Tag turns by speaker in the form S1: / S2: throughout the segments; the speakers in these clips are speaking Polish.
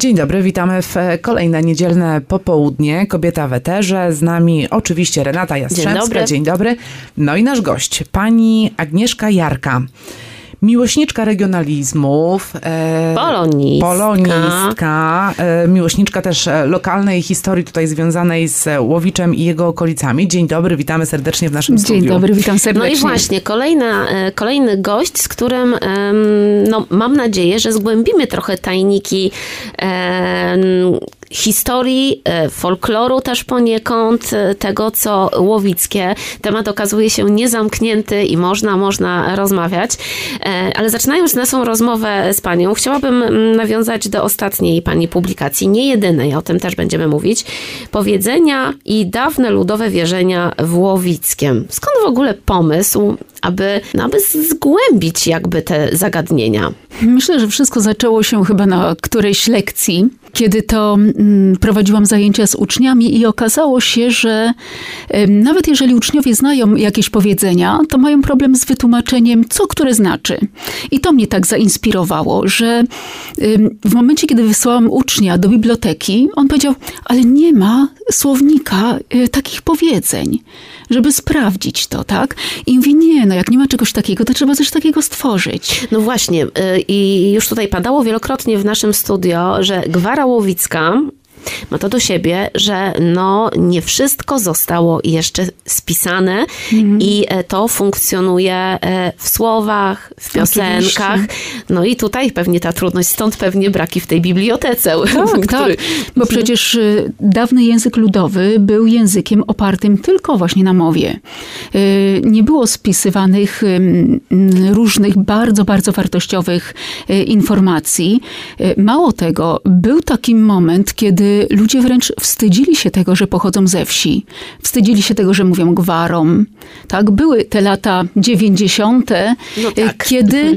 S1: Dzień dobry, witamy w kolejne niedzielne popołudnie. Kobieta w eterze. Z nami oczywiście Renata Jastrzębska.
S2: Dzień dobry.
S1: Dzień dobry. No i nasz gość, pani Agnieszka Jarka. Miłośniczka regionalizmów. E,
S2: Polonistka.
S1: Polonistka. E, miłośniczka też e, lokalnej historii tutaj związanej z Łowiczem i jego okolicami. Dzień dobry, witamy serdecznie w naszym
S3: Dzień
S1: studiu.
S3: dobry, witam serdecznie.
S2: No i właśnie, kolejna, e, kolejny gość, z którym em, no, mam nadzieję, że zgłębimy trochę tajniki em, historii, e, folkloru też poniekąd, e, tego co łowickie. Temat okazuje się niezamknięty i można, można rozmawiać. E, Ale zaczynając naszą rozmowę z panią, chciałabym mm, nawiązać do ostatniej pani publikacji, nie jedynej, o tym też będziemy mówić. Powiedzenia i dawne ludowe wierzenia w Łowickiem. Skąd w ogóle pomysł, aby, no, aby zgłębić jakby te zagadnienia?
S3: Myślę, że wszystko zaczęło się chyba na którejś lekcji, kiedy to prowadziłam zajęcia z uczniami i okazało się, że nawet jeżeli uczniowie znają jakieś powiedzenia, to mają problem z wytłumaczeniem, co które znaczy. I to mnie tak zainspirowało, że w momencie, kiedy wysłałam ucznia do biblioteki, on powiedział, ale nie ma słownika e, takich powiedzeń, żeby sprawdzić to, tak? I mówię, nie, no jak nie ma czegoś takiego, to trzeba coś takiego stworzyć.
S2: No właśnie, y, i już tutaj padało wielokrotnie w naszym studio, że Gwara Łowicka ma to do siebie, że no nie wszystko zostało jeszcze spisane i e, to funkcjonuje e, w słowach, w piosenkach.
S3: Oczywiście.
S2: No i tutaj pewnie ta trudność, stąd pewnie braki w tej bibliotece.
S3: Tak, tak. Bo przecież y, dawny język ludowy był językiem opartym tylko właśnie na mowie. Y, Nie było spisywanych różnych bardzo, bardzo wartościowych y, informacji. Mało tego, był taki moment, kiedy ludzie wręcz wstydzili się tego, że pochodzą ze wsi. Wstydzili się tego, że mówią gwarom. Tak, były te lata 90.,
S2: No
S3: y,
S2: tak.
S3: kiedy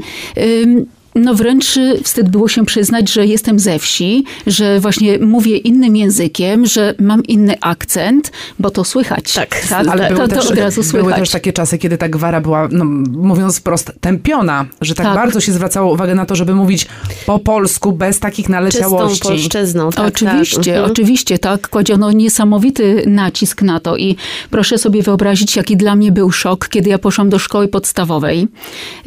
S3: no wręcz y, wstyd było się przyznać, że jestem ze wsi, że właśnie mówię innym językiem, że mam inny akcent, bo to słychać.
S2: Tak,
S1: Ale
S3: to,
S1: były,
S3: to
S1: też,
S3: od razu
S1: były
S3: słychać.
S1: też takie czasy, kiedy ta gwara była, no, mówiąc wprost, tępiona, że tak,
S3: Tak.
S1: bardzo się zwracało uwagę na to, żeby mówić po polsku, bez takich
S2: Czystą
S1: naleciałości.
S2: polszczyzną. Tak,
S3: oczywiście,
S2: tak. Mhm.
S3: oczywiście, tak. Kładziono niesamowity nacisk na to i proszę sobie wyobrazić, jaki dla mnie był szok, kiedy ja poszłam do szkoły podstawowej.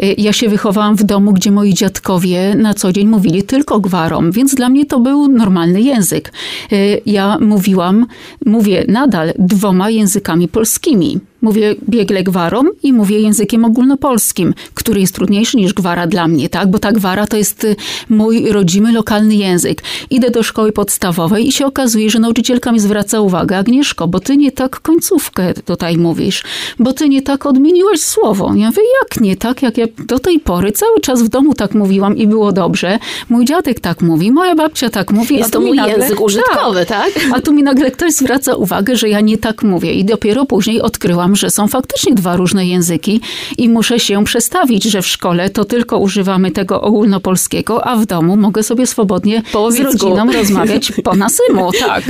S3: Y, Ja się wychowałam w domu, gdzie moi dziadkowie na co dzień mówili tylko gwarą, więc dla mnie to był normalny język. Y, Ja mówiłam, mówię nadal dwoma językami polskimi. Mówię biegle gwarą i mówię językiem ogólnopolskim, który jest trudniejszy niż gwara dla mnie, tak? Bo ta gwara to jest y, mój rodzimy, lokalny język. Idę do szkoły podstawowej i się okazuje, że nauczycielka mi zwraca uwagę, Agnieszko, bo ty nie tak końcówkę tutaj mówisz, bo ty nie tak odmieniłaś słowo. Ja mówię, jak nie tak, jak ja do tej pory cały czas w domu tak mówiłam i było dobrze. Mój dziadek tak mówi, moja babcia tak mówi.
S2: Jest
S3: a
S2: to mój
S3: nagle-
S2: język użytkowy, tak?
S3: a tu mi nagle ktoś zwraca uwagę, że ja nie tak mówię. I dopiero później odkryłam, że są faktycznie dwa różne języki i muszę się przestawić, że w szkole to tylko używamy tego ogólnopolskiego, a w domu mogę sobie swobodnie z
S2: łowicku.
S3: rodziną rozmawiać po nasymu. Tak.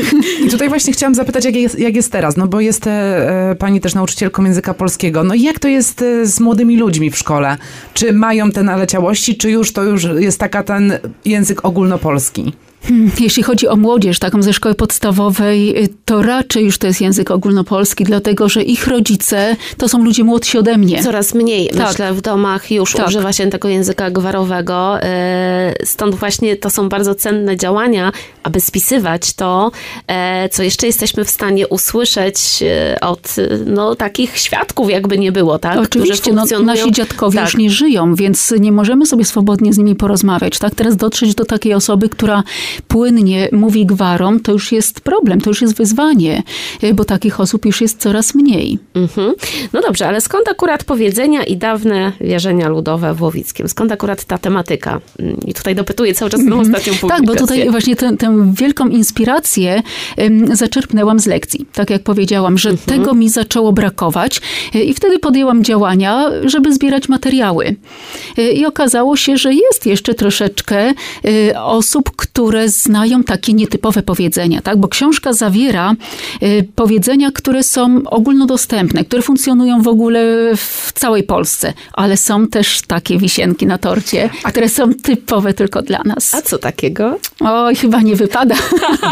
S1: I tutaj właśnie chciałam zapytać, jak jest, jak jest teraz, no bo jest e, pani też nauczycielką języka polskiego. No i jak to jest e, z młodymi ludźmi w szkole? Czy mają te naleciałości, czy już to już jest taka ten język ogólnopolski?
S3: Hmm, Jeśli chodzi o młodzież, taką ze szkoły podstawowej, y, to raczej już to jest język ogólnopolski, dlatego że ich rodzice to są ludzie młodsi ode mnie.
S2: Coraz mniej,
S3: Tak.
S2: myślę, w domach już
S3: Tak.
S2: używa się tego języka gwarowego. e, Stąd właśnie to są bardzo cenne działania, aby spisywać to, e, co jeszcze jesteśmy w stanie usłyszeć od no, takich świadków, jakby nie było, tak?
S3: Oczywiście, no,
S2: funkcjonują-
S3: nasi dziadkowie
S2: tak.
S3: już nie żyją, więc nie możemy sobie swobodnie z nimi porozmawiać. Tak, teraz dotrzeć do takiej osoby, która płynnie mówi gwarą, to już jest problem, to już jest wyzwanie, y, bo takich osób już jest coraz mniej.
S2: Mhm. No dobrze, ale skąd akurat powiedzenia i dawne wierzenia ludowe w Łowickiem? Skąd akurat ta tematyka? Mm, I tutaj dopytuję cały czas tą ostatnią publikację.
S3: Tak, bo tutaj właśnie tę, tę wielką inspirację zaczerpnęłam z lekcji. Tak jak powiedziałam, że tego mi zaczęło brakować y, i wtedy podjęłam działania, żeby zbierać materiały. Y, I okazało się, że jest jeszcze troszeczkę osób, które które znają takie nietypowe powiedzenia, tak? Bo książka zawiera y, powiedzenia, które są ogólnodostępne, które funkcjonują w ogóle w całej Polsce, ale są też takie wisienki na torcie, które są typowe tylko dla nas.
S2: A co takiego?
S3: Oj, chyba nie wypada.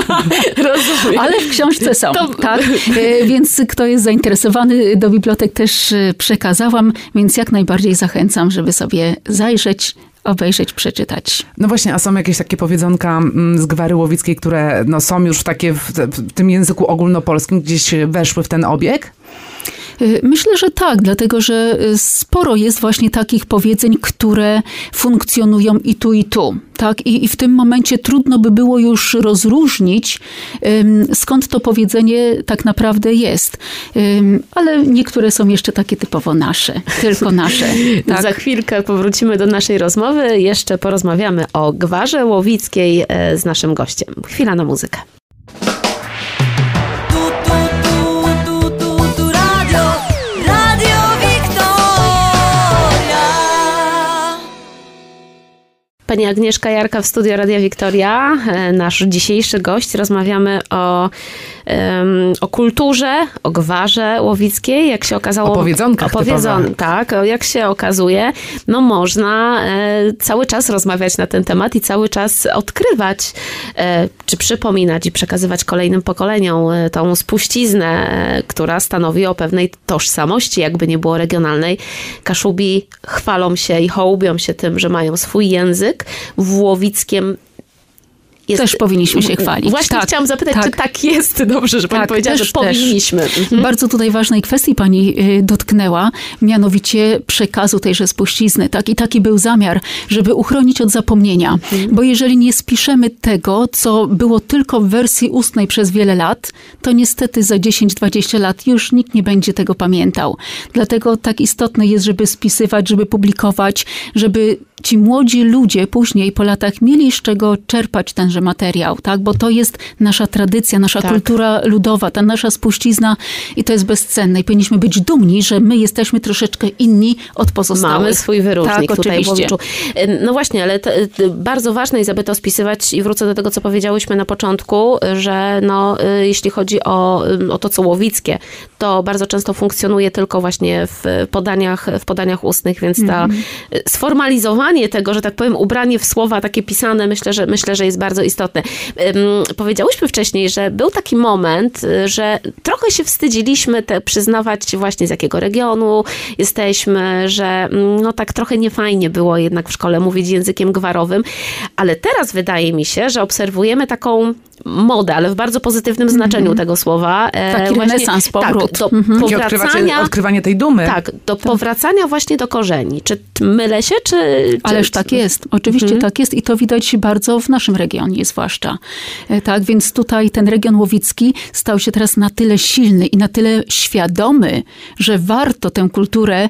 S2: Rozumiem.
S3: Ale w książce są,
S2: To-
S3: tak? E, Więc kto jest zainteresowany, do bibliotek też e, przekazałam, więc jak najbardziej zachęcam, żeby sobie zajrzeć, obejrzeć, przeczytać.
S1: No właśnie, a są jakieś takie powiedzonka mm, z Gwary Łowickiej, które no, są już takie w, w tym języku ogólnopolskim, gdzieś weszły w ten obieg?
S3: Y, Myślę, że tak, dlatego że y, sporo jest właśnie takich powiedzeń, które funkcjonują i tu, i tu. Tak? I, I w tym momencie trudno by było już rozróżnić, skąd to powiedzenie tak naprawdę jest. Ale niektóre są jeszcze takie typowo nasze, tylko nasze. Tak?
S2: Za chwilkę powrócimy do naszej rozmowy. Jeszcze porozmawiamy o Gwarze Łowickiej e, z naszym gościem. Chwila na muzykę. Pani Agnieszka Jarka w studio Radia Wiktoria, e, nasz dzisiejszy gość. Rozmawiamy o, em, o kulturze, o gwarze łowickiej, jak się okazało.
S1: O powiedzonkach
S2: o powiedzon-
S1: typowe.
S2: Tak, jak się okazuje, no można e, cały czas rozmawiać na ten temat i cały czas odkrywać, e, czy przypominać i przekazywać kolejnym pokoleniom e, tą spuściznę, e, która stanowi o pewnej tożsamości, jakby nie było regionalnej. Kaszubi chwalą się i hołubią się tym, że mają swój język. W Łowickiem jest...
S3: Też powinniśmy się chwalić.
S2: Właśnie
S3: Tak,
S2: chciałam zapytać,
S3: tak.
S2: czy tak jest? Dobrze, że pani
S3: Tak,
S2: powiedziała,
S3: też,
S2: że powinniśmy. Mhm.
S3: Bardzo tutaj ważnej kwestii pani y, dotknęła, mianowicie przekazu tejże spuścizny. Tak? I taki był zamiar, żeby uchronić od zapomnienia. Bo jeżeli nie spiszemy tego, co było tylko w wersji ustnej przez wiele lat, to niestety za 10-20 lat już nikt nie będzie tego pamiętał. Dlatego tak istotne jest, żeby spisywać, żeby publikować, żeby ci młodzi ludzie później po latach mieli z czego czerpać tenże materiał, tak? Bo to jest nasza tradycja, nasza
S2: Tak.
S3: kultura ludowa, ta nasza spuścizna i to jest bezcenne. I powinniśmy być dumni, że my jesteśmy troszeczkę inni od pozostałych.
S2: Mamy swój wyróżnik
S3: tak,
S2: tutaj
S3: oczywiście.
S2: No właśnie, ale to, to bardzo ważne jest, aby to spisywać i wrócę do tego, co powiedziałyśmy na początku, że no, y, jeśli chodzi o, y, o to, co łowickie, to bardzo często funkcjonuje tylko właśnie w podaniach, w podaniach ustnych, więc ta
S3: Mhm.
S2: y, sformalizowanie tego, że tak powiem, ubranie w słowa takie pisane, myślę, że myślę, że jest bardzo istotne. Ym, Powiedziałyśmy wcześniej, że był taki moment, y, że trochę się wstydziliśmy te przyznawać właśnie z jakiego regionu jesteśmy, że mm, no tak trochę niefajnie było jednak w szkole mówić językiem gwarowym, ale teraz wydaje mi się, że obserwujemy taką modę, ale w bardzo pozytywnym znaczeniu tego słowa. e,
S3: Mhm. Taki renesans, powrót.
S2: Tak, do
S3: Mhm.
S1: Odkrywanie,
S2: powracania...
S1: odkrywanie tej dumy.
S2: Tak, do powracania właśnie do korzeni. Czy mylę się, czy...
S3: Ależ tak jest, oczywiście
S2: Mhm.
S3: tak jest i to widać bardzo w naszym regionie zwłaszcza. E, Tak, więc tutaj ten region łowicki stał się teraz na tyle silny i na tyle świadomy, że warto tę kulturę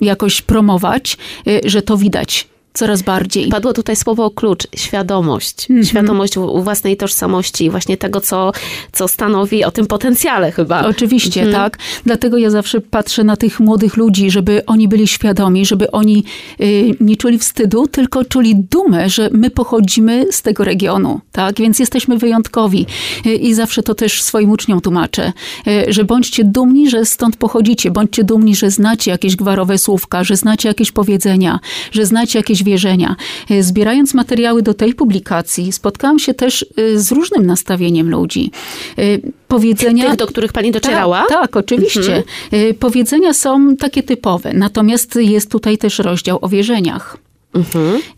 S3: jakoś promować, y, że to widać coraz bardziej.
S2: Padło tutaj słowo klucz, świadomość.
S3: Mhm.
S2: Świadomość w- własnej tożsamości właśnie tego, co, co stanowi o tym potencjale chyba.
S3: Oczywiście,
S2: Mhm.
S3: tak. Dlatego ja zawsze patrzę na tych młodych ludzi, żeby oni byli świadomi, żeby oni y, nie czuli wstydu, tylko czuli dumę, że my pochodzimy z tego regionu, tak? Więc jesteśmy wyjątkowi. Y, I zawsze to też swoim uczniom tłumaczę, y, że bądźcie dumni, że stąd pochodzicie, bądźcie dumni, że znacie jakieś gwarowe słówka, że znacie jakieś powiedzenia, że znacie jakieś wierzenia. Y, Zbierając materiały do tej publikacji, spotkałam się też y, z różnym nastawieniem ludzi. Y, Powiedzenia...
S2: Tych, do których pani docierała?
S3: Tak, tak oczywiście. Y, Powiedzenia są takie typowe, natomiast jest tutaj też rozdział o wierzeniach.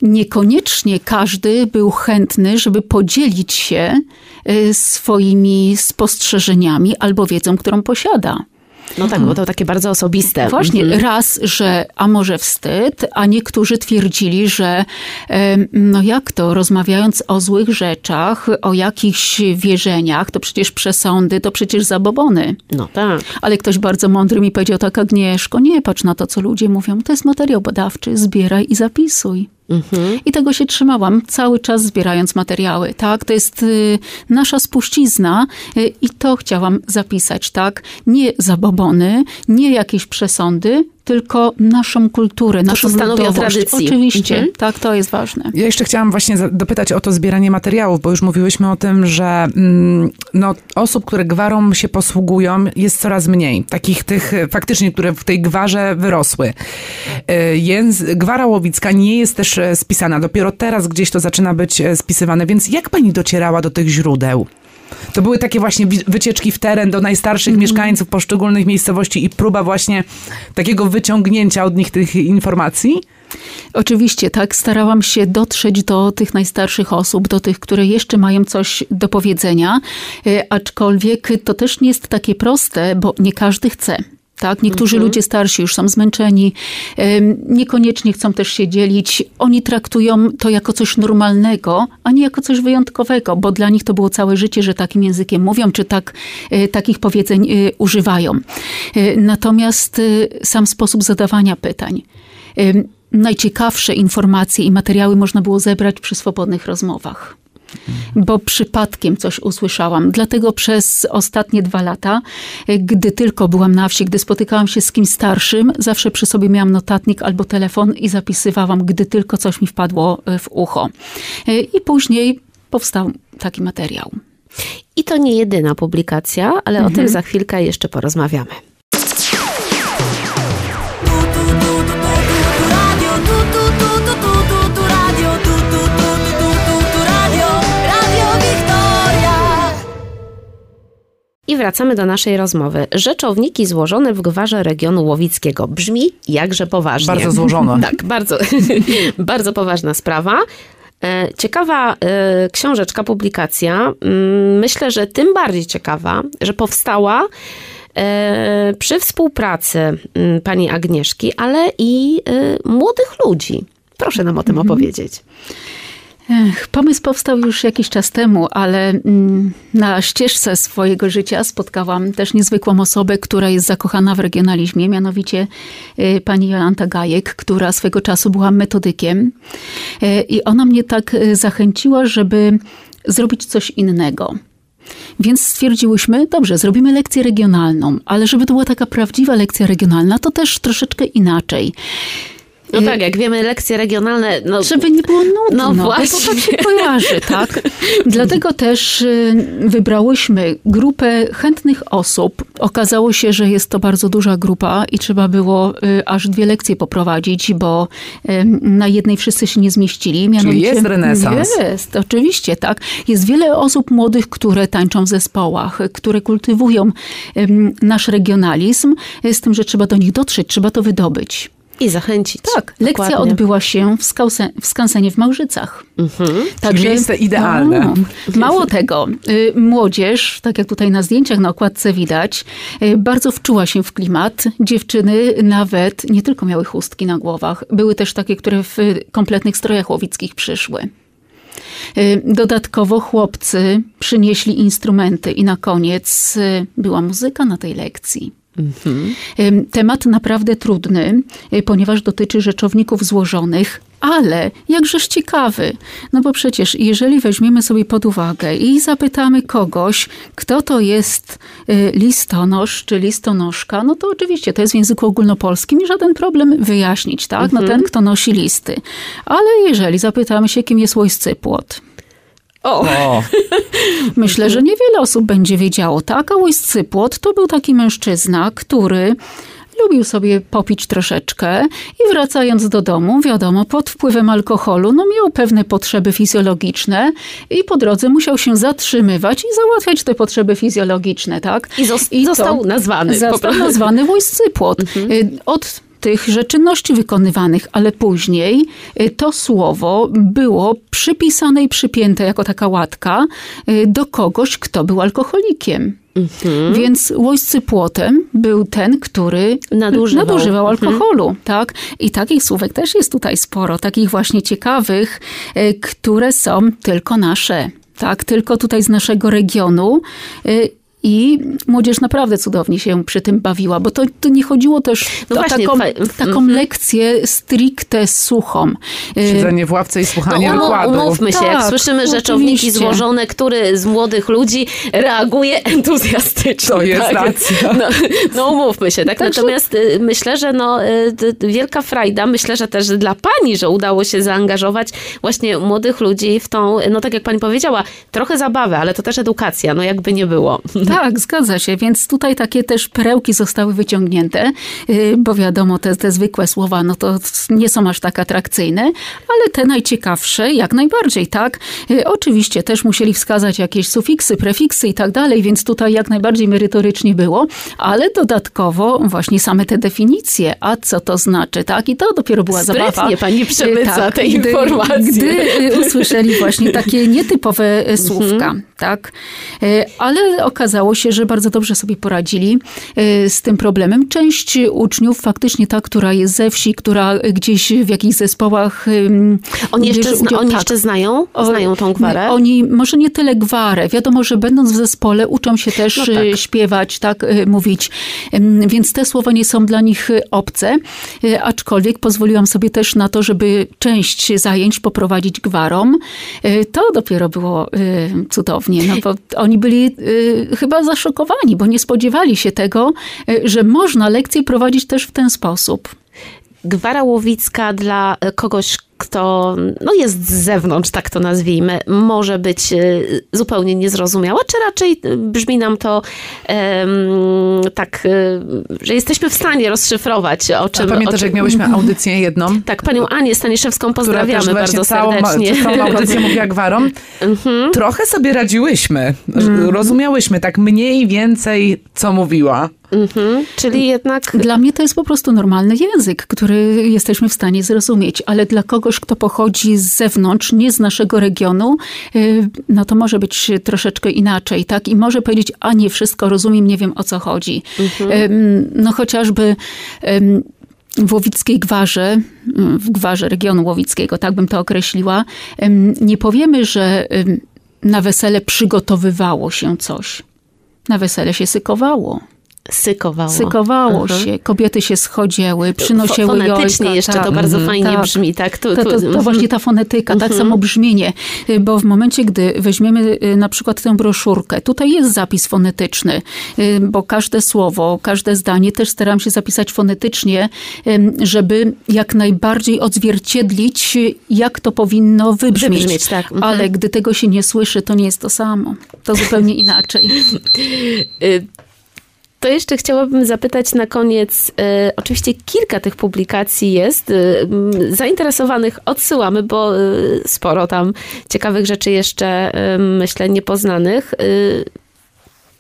S3: Niekoniecznie każdy był chętny, żeby podzielić się swoimi spostrzeżeniami albo wiedzą, którą posiada.
S2: No tak, bo to takie bardzo osobiste.
S3: Właśnie,
S2: Mhm.
S3: raz, że a może wstyd, a niektórzy twierdzili, że no jak to, rozmawiając o złych rzeczach, o jakichś wierzeniach, to przecież przesądy, to przecież zabobony.
S2: No tak.
S3: Ale ktoś bardzo mądry mi powiedział tak, Agnieszko, nie patrz na to, co ludzie mówią. To jest materiał badawczy, zbieraj i zapisuj. I tego się trzymałam, cały czas zbierając materiały, tak? To jest y, nasza spuścizna y, i to chciałam zapisać, tak? Nie zabobony, nie jakieś przesądy, tylko naszą kulturę, naszą
S2: stanowi o
S3: ludowość.
S2: tradycji.
S3: Oczywiście,
S2: Mhm.
S3: tak, to jest ważne.
S1: Ja jeszcze chciałam właśnie dopytać o to zbieranie materiałów, bo już mówiłyśmy o tym, że mm, no, osób, które gwarą się posługują, jest coraz mniej. Takich tych e, faktycznie, które w tej gwarze wyrosły. E, Jęz, gwara łowicka nie jest też e, spisana. Dopiero teraz gdzieś to zaczyna być spisywane. Więc jak pani docierała do tych źródeł? To były takie właśnie wycieczki w teren do najstarszych mieszkańców poszczególnych miejscowości i próba właśnie takiego wyciągnięcia od nich tych informacji?
S3: Oczywiście, tak. Starałam się dotrzeć do tych najstarszych osób, do tych, które jeszcze mają coś do powiedzenia, e, aczkolwiek to też nie jest takie proste, bo nie każdy chce. Tak, niektórzy ludzie starsi już są zmęczeni, niekoniecznie chcą też się dzielić. Oni traktują to jako coś normalnego, a nie jako coś wyjątkowego, bo dla nich to było całe życie, że takim językiem mówią, czy tak, e, takich powiedzeń e, używają. E, Natomiast sam sposób zadawania pytań. Najciekawsze informacje i materiały można było zebrać przy swobodnych rozmowach. Bo przypadkiem coś usłyszałam. Dlatego przez ostatnie dwa lata, gdy tylko byłam na wsi, gdy spotykałam się z kimś starszym, zawsze przy sobie miałam notatnik albo telefon i zapisywałam, gdy tylko coś mi wpadło e, w ucho. E, I później powstał taki materiał.
S2: I to nie jedyna publikacja, ale o tym za chwilkę jeszcze porozmawiamy. I wracamy do naszej rozmowy. Rzeczowniki złożone w gwarze regionu łowickiego. Brzmi jakże poważnie.
S1: Bardzo złożone.
S2: Tak, bardzo, bardzo poważna sprawa. E, Ciekawa e, książeczka, publikacja. Mm, Myślę, że tym bardziej ciekawa, że powstała e, przy współpracy mm, pani Agnieszki, ale i młodych ludzi. Proszę nam o tym opowiedzieć.
S3: Ech, pomysł powstał już jakiś czas temu, ale mm, na ścieżce swojego życia spotkałam też niezwykłą osobę, która jest zakochana w regionalizmie, mianowicie y, pani Jolanta Gajek, która swego czasu była metodykiem. Y, I ona mnie tak y, zachęciła, żeby zrobić coś innego. Więc stwierdziłyśmy, dobrze, zrobimy lekcję regionalną, ale żeby to była taka prawdziwa lekcja regionalna, to też troszeczkę inaczej.
S2: No tak, jak wiemy, lekcje regionalne. No,
S3: Żeby nie było nudno,
S2: No
S3: no bo to
S2: właśnie.
S3: tak się kojarzy, tak? Dlatego też y, wybrałyśmy grupę chętnych osób. Okazało się, że jest to bardzo duża grupa i trzeba było y, aż dwie lekcje poprowadzić, bo na jednej wszyscy się nie zmieścili. Mianowicie,
S1: jest renesans.
S3: Jest, oczywiście, tak. Jest wiele osób młodych, które tańczą w zespołach, które kultywują nasz regionalizm, z tym, że trzeba do nich dotrzeć, trzeba to wydobyć.
S2: I zachęcić.
S3: Tak, lekcja
S2: Dokładnie.
S3: odbyła się w, skałse, w skansenie w Małżycach.
S1: Czyli miejsce idealne.
S3: No, mało tego, y, młodzież, tak jak tutaj na zdjęciach na okładce widać, y, bardzo wczuła się w klimat. Dziewczyny nawet nie tylko miały chustki na głowach, były też takie, które w kompletnych strojach łowickich przyszły. Y, Dodatkowo chłopcy przynieśli instrumenty i na koniec była muzyka na tej lekcji. Ym, Temat naprawdę trudny, y, ponieważ dotyczy rzeczowników złożonych, ale jakżeż ciekawy. No bo przecież jeżeli weźmiemy sobie pod uwagę i zapytamy kogoś, kto to jest y, listonosz czy listonoszka, no to oczywiście to jest w języku ogólnopolskim i żaden problem wyjaśnić, tak? No ten, kto nosi listy. Ale jeżeli zapytamy się, kim jest łojscypłot,
S2: O,
S1: O,
S3: Myślę, że niewiele osób będzie wiedziało, tak? A Łojscypłot to był taki mężczyzna, który lubił sobie popić troszeczkę i wracając do domu, wiadomo, pod wpływem alkoholu, no miał pewne potrzeby fizjologiczne i po drodze musiał się zatrzymywać i załatwiać te potrzeby fizjologiczne, tak?
S2: I zos-
S3: to
S2: został nazwany
S3: Został nazwany Łojscypłot. Y, Od tych czynności wykonywanych, ale później y, to słowo było przypisane i przypięte jako taka łatka y, do kogoś, kto był alkoholikiem. Więc łojscypłotem był ten, który
S2: Nadużywał.
S3: nadużywał alkoholu. Tak? I takich słówek też jest tutaj sporo, takich właśnie ciekawych, y, które są tylko nasze. Tak, tylko tutaj z naszego regionu. I młodzież naprawdę cudownie się przy tym bawiła, bo to, to nie chodziło też
S2: No
S3: o
S2: właśnie,
S3: taką, taką
S2: mhm.
S3: lekcję stricte suchą. Y,
S1: Siedzenie w ławce i słuchanie
S2: No,
S1: wykładu.
S2: umówmy się, jak
S3: Tak,
S2: słyszymy rzeczowniki
S3: oczywiście.
S2: złożone, który z młodych ludzi reaguje entuzjastycznie.
S1: To jest
S2: tak?
S1: racja.
S2: No, no umówmy się, tak?
S3: Także-
S2: Natomiast y, myślę, że no, y, wielka frajda, myślę, że też dla pani, że udało się zaangażować właśnie młodych ludzi w tą, no tak jak pani powiedziała, trochę zabawę, ale to też edukacja, no jakby nie było.
S3: Tak, zgadza się. Więc tutaj takie też perełki zostały wyciągnięte, yy, bo wiadomo, te, te zwykłe słowa, no to nie są aż tak atrakcyjne, ale te najciekawsze jak najbardziej, tak? Yy, Oczywiście też musieli wskazać jakieś sufiksy, prefiksy i tak dalej, więc tutaj jak najbardziej merytorycznie było, ale dodatkowo właśnie same te definicje, a co to znaczy, tak? I to dopiero była
S2: Sprytnie
S3: zabawa.
S2: pani przemyca
S3: Yy,
S2: te
S3: gdy,
S2: informacje.
S3: Gdy y, usłyszeli właśnie takie nietypowe y, słówka, tak? Y, Ale okazało się, że bardzo dobrze sobie poradzili y, z tym problemem. Część uczniów, faktycznie ta, która jest ze wsi, która gdzieś w jakichś zespołach...
S2: Oni jeszcze, zna,
S3: udział-
S2: oni
S3: tak.
S2: jeszcze znają? Znają tą gwarę?
S3: Oni może nie tyle gwarę. Wiadomo, że będąc w zespole uczą się też
S2: No tak.
S3: y, śpiewać, tak y, mówić. Więc te słowa nie są dla nich obce. Aczkolwiek pozwoliłam sobie też na to, żeby część zajęć poprowadzić gwarą. To dopiero było cudownie, no bo oni byli y, chyba zaszokowani, bo nie spodziewali się tego, y, że można lekcje prowadzić też w ten sposób.
S2: Gwara łowicka dla e, kogoś, kto no jest z zewnątrz, tak to nazwijmy, może być e, zupełnie niezrozumiała, czy raczej e, brzmi nam to em, tak, e, że jesteśmy w stanie rozszyfrować, o
S1: A
S2: czym...
S1: pamiętasz,
S2: o czym...
S1: jak miałyśmy audycję jedną?
S2: Tak, panią Anię Staniszewską pozdrawiamy bardzo
S1: całą,
S2: serdecznie. Mhm.
S1: Całą audycję mówiła gwarą. Trochę sobie radziłyśmy. Rozumiałyśmy tak mniej więcej, co mówiła.
S2: Mhm, czyli jednak...
S3: Dla mnie to jest po prostu normalny język, który jesteśmy w stanie zrozumieć, ale dla kogoś, kto pochodzi z zewnątrz, nie z naszego regionu, y, no to może być troszeczkę inaczej, tak? I może powiedzieć, a nie wszystko rozumiem, nie wiem o co chodzi. Ym, No chociażby w Łowickiej Gwarze, w Gwarze regionu Łowickiego, tak bym to określiła, nie powiemy, że na wesele przygotowywało się coś. Na wesele się sykowało.
S2: Sykowało.
S3: Sykowało
S2: Mhm.
S3: się, kobiety się schodziły, przynosiły
S2: Fo- Fonetycznie jeszcze
S3: tak.
S2: to bardzo fajnie
S3: tak.
S2: brzmi, tak? Tu,
S3: To,
S2: tu,
S3: to, to
S2: mhm.
S3: właśnie ta fonetyka, tak samo brzmienie, Y, bo w momencie, gdy weźmiemy y, na przykład tę broszurkę, tutaj jest zapis fonetyczny, y, bo każde słowo, każde zdanie też staram się zapisać fonetycznie, żeby jak najbardziej odzwierciedlić, jak to powinno wybrzmieć.
S2: Wybrzmieć, tak. Mhm.
S3: Ale gdy tego się nie słyszy, to nie jest to samo. To zupełnie inaczej.
S2: To jeszcze chciałabym zapytać na koniec. y, oczywiście kilka tych publikacji jest. mm, zainteresowanych odsyłamy, bo y, sporo tam ciekawych rzeczy jeszcze, myślę, niepoznanych.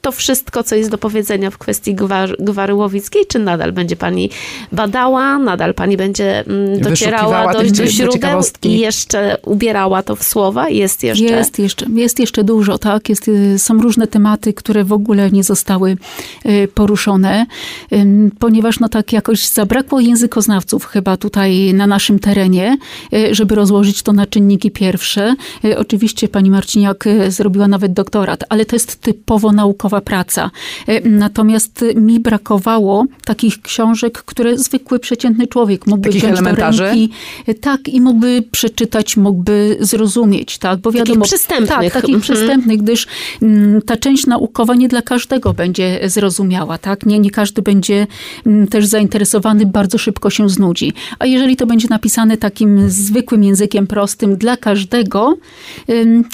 S2: To wszystko, co jest do powiedzenia w kwestii gwar, gwary łowickiej, czy nadal będzie pani badała, nadal pani będzie mm, docierała do, do źródeł i jeszcze ubierała to w słowa? Jest jeszcze?
S3: Jest jeszcze, jest jeszcze dużo, tak? Jest, y, są różne tematy, które w ogóle nie zostały y, poruszone, ponieważ no tak jakoś zabrakło językoznawców chyba tutaj na naszym terenie, y, żeby rozłożyć to na czynniki pierwsze. Oczywiście pani Marciniak zrobiła nawet doktorat, ale to jest typowo naukowa praca. Y, Natomiast mi brakowało takich książek, które zwykły, przeciętny człowiek mógłby
S1: Takich
S3: wziąć do
S1: elementarzy?
S3: ręki. Y, Tak, i mógłby przeczytać, mógłby zrozumieć, tak? Bo wiadomo,
S2: przystępnych.
S3: Tak, takich
S2: Mhm.
S3: przystępnych, gdyż mm, ta część naukowa nie dla każdego będzie zrozumiała, tak? Nie, nie każdy będzie mm, też zainteresowany, bardzo szybko się znudzi. A jeżeli to będzie napisane takim zwykłym językiem prostym dla każdego,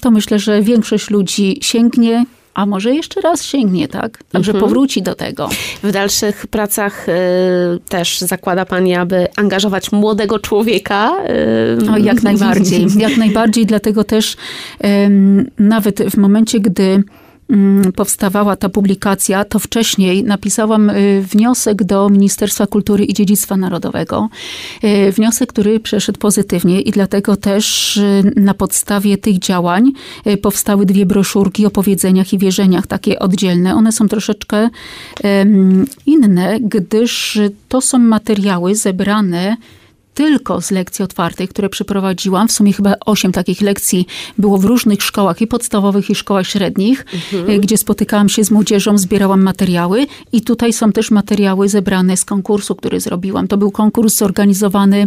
S3: to myślę, że większość ludzi sięgnie, a może jeszcze raz sięgnie, tak? Także
S2: Mhm.
S3: powróci do tego.
S2: W dalszych pracach y, też zakłada Pani, aby angażować młodego człowieka. y,
S3: O, jak najbardziej. Jak najbardziej, dlatego też em, nawet w momencie, gdy powstawała ta publikacja, to wcześniej napisałam y, wniosek do Ministerstwa Kultury i Dziedzictwa Narodowego. Y, Wniosek, który przeszedł pozytywnie i dlatego też y, na podstawie tych działań powstały dwie broszurki o powiedzeniach i wierzeniach, takie oddzielne. One są troszeczkę inne, gdyż to są materiały zebrane tylko z lekcji otwartej, które przeprowadziłam. W sumie chyba osiem takich lekcji było w różnych szkołach, i podstawowych, i szkołach średnich, e, gdzie spotykałam się z młodzieżą, zbierałam materiały. I tutaj są też materiały zebrane z konkursu, który zrobiłam. To był konkurs zorganizowany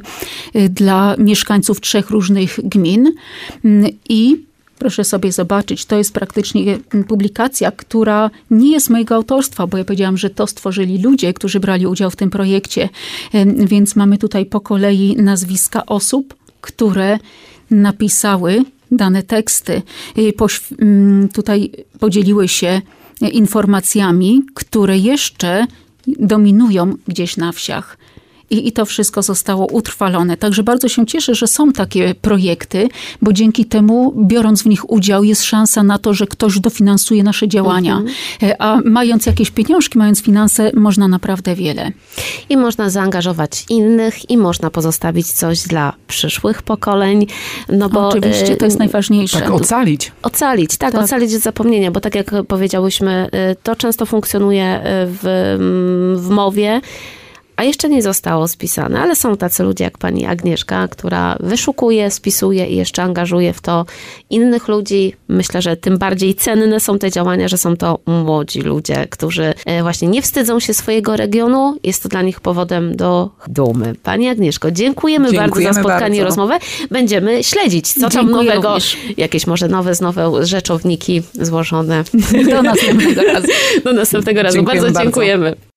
S3: e, dla mieszkańców trzech różnych gmin. Mm, I Proszę sobie zobaczyć, to jest praktycznie publikacja, która nie jest mojego autorstwa, bo ja powiedziałam, że to stworzyli ludzie, którzy brali udział w tym projekcie. Więc mamy tutaj po kolei nazwiska osób, które napisały dane teksty. Y, pośw- mm, Tutaj podzieliły się informacjami, które jeszcze dominują gdzieś na wsiach. I, I to wszystko zostało utrwalone. Także bardzo się cieszę, że są takie projekty, bo dzięki temu, biorąc w nich udział, jest szansa na to, że ktoś dofinansuje nasze działania. E, A mając jakieś pieniążki, mając finanse, można naprawdę wiele.
S2: I można zaangażować innych i można pozostawić coś dla przyszłych pokoleń. No bo
S3: Oczywiście to jest najważniejsze.
S1: Tak, ocalić.
S2: Ocalić, tak,
S3: Tak.
S2: ocalić z zapomnienia, bo tak jak powiedziałyśmy, y, to często funkcjonuje y, w, mm, w mowie, a jeszcze nie zostało spisane, ale są tacy ludzie jak pani Agnieszka, która wyszukuje, spisuje i jeszcze angażuje w to innych ludzi. Myślę, że tym bardziej cenne są te działania, że są to młodzi ludzie, którzy e, właśnie nie wstydzą się swojego regionu. Jest to dla nich powodem do dumy. Pani Agnieszko, dziękujemy, bardzo
S1: Dziękujemy
S2: za spotkanie i
S1: bardzo.
S2: rozmowę. Będziemy śledzić, co tam
S3: Dziękuję
S2: nowego,
S3: również.
S2: jakieś może nowe, nowe rzeczowniki złożone.
S3: Do następnego razu.
S2: Do następnego razu.
S1: Dziękujemy
S2: bardzo
S1: bardzo.
S2: dziękujemy.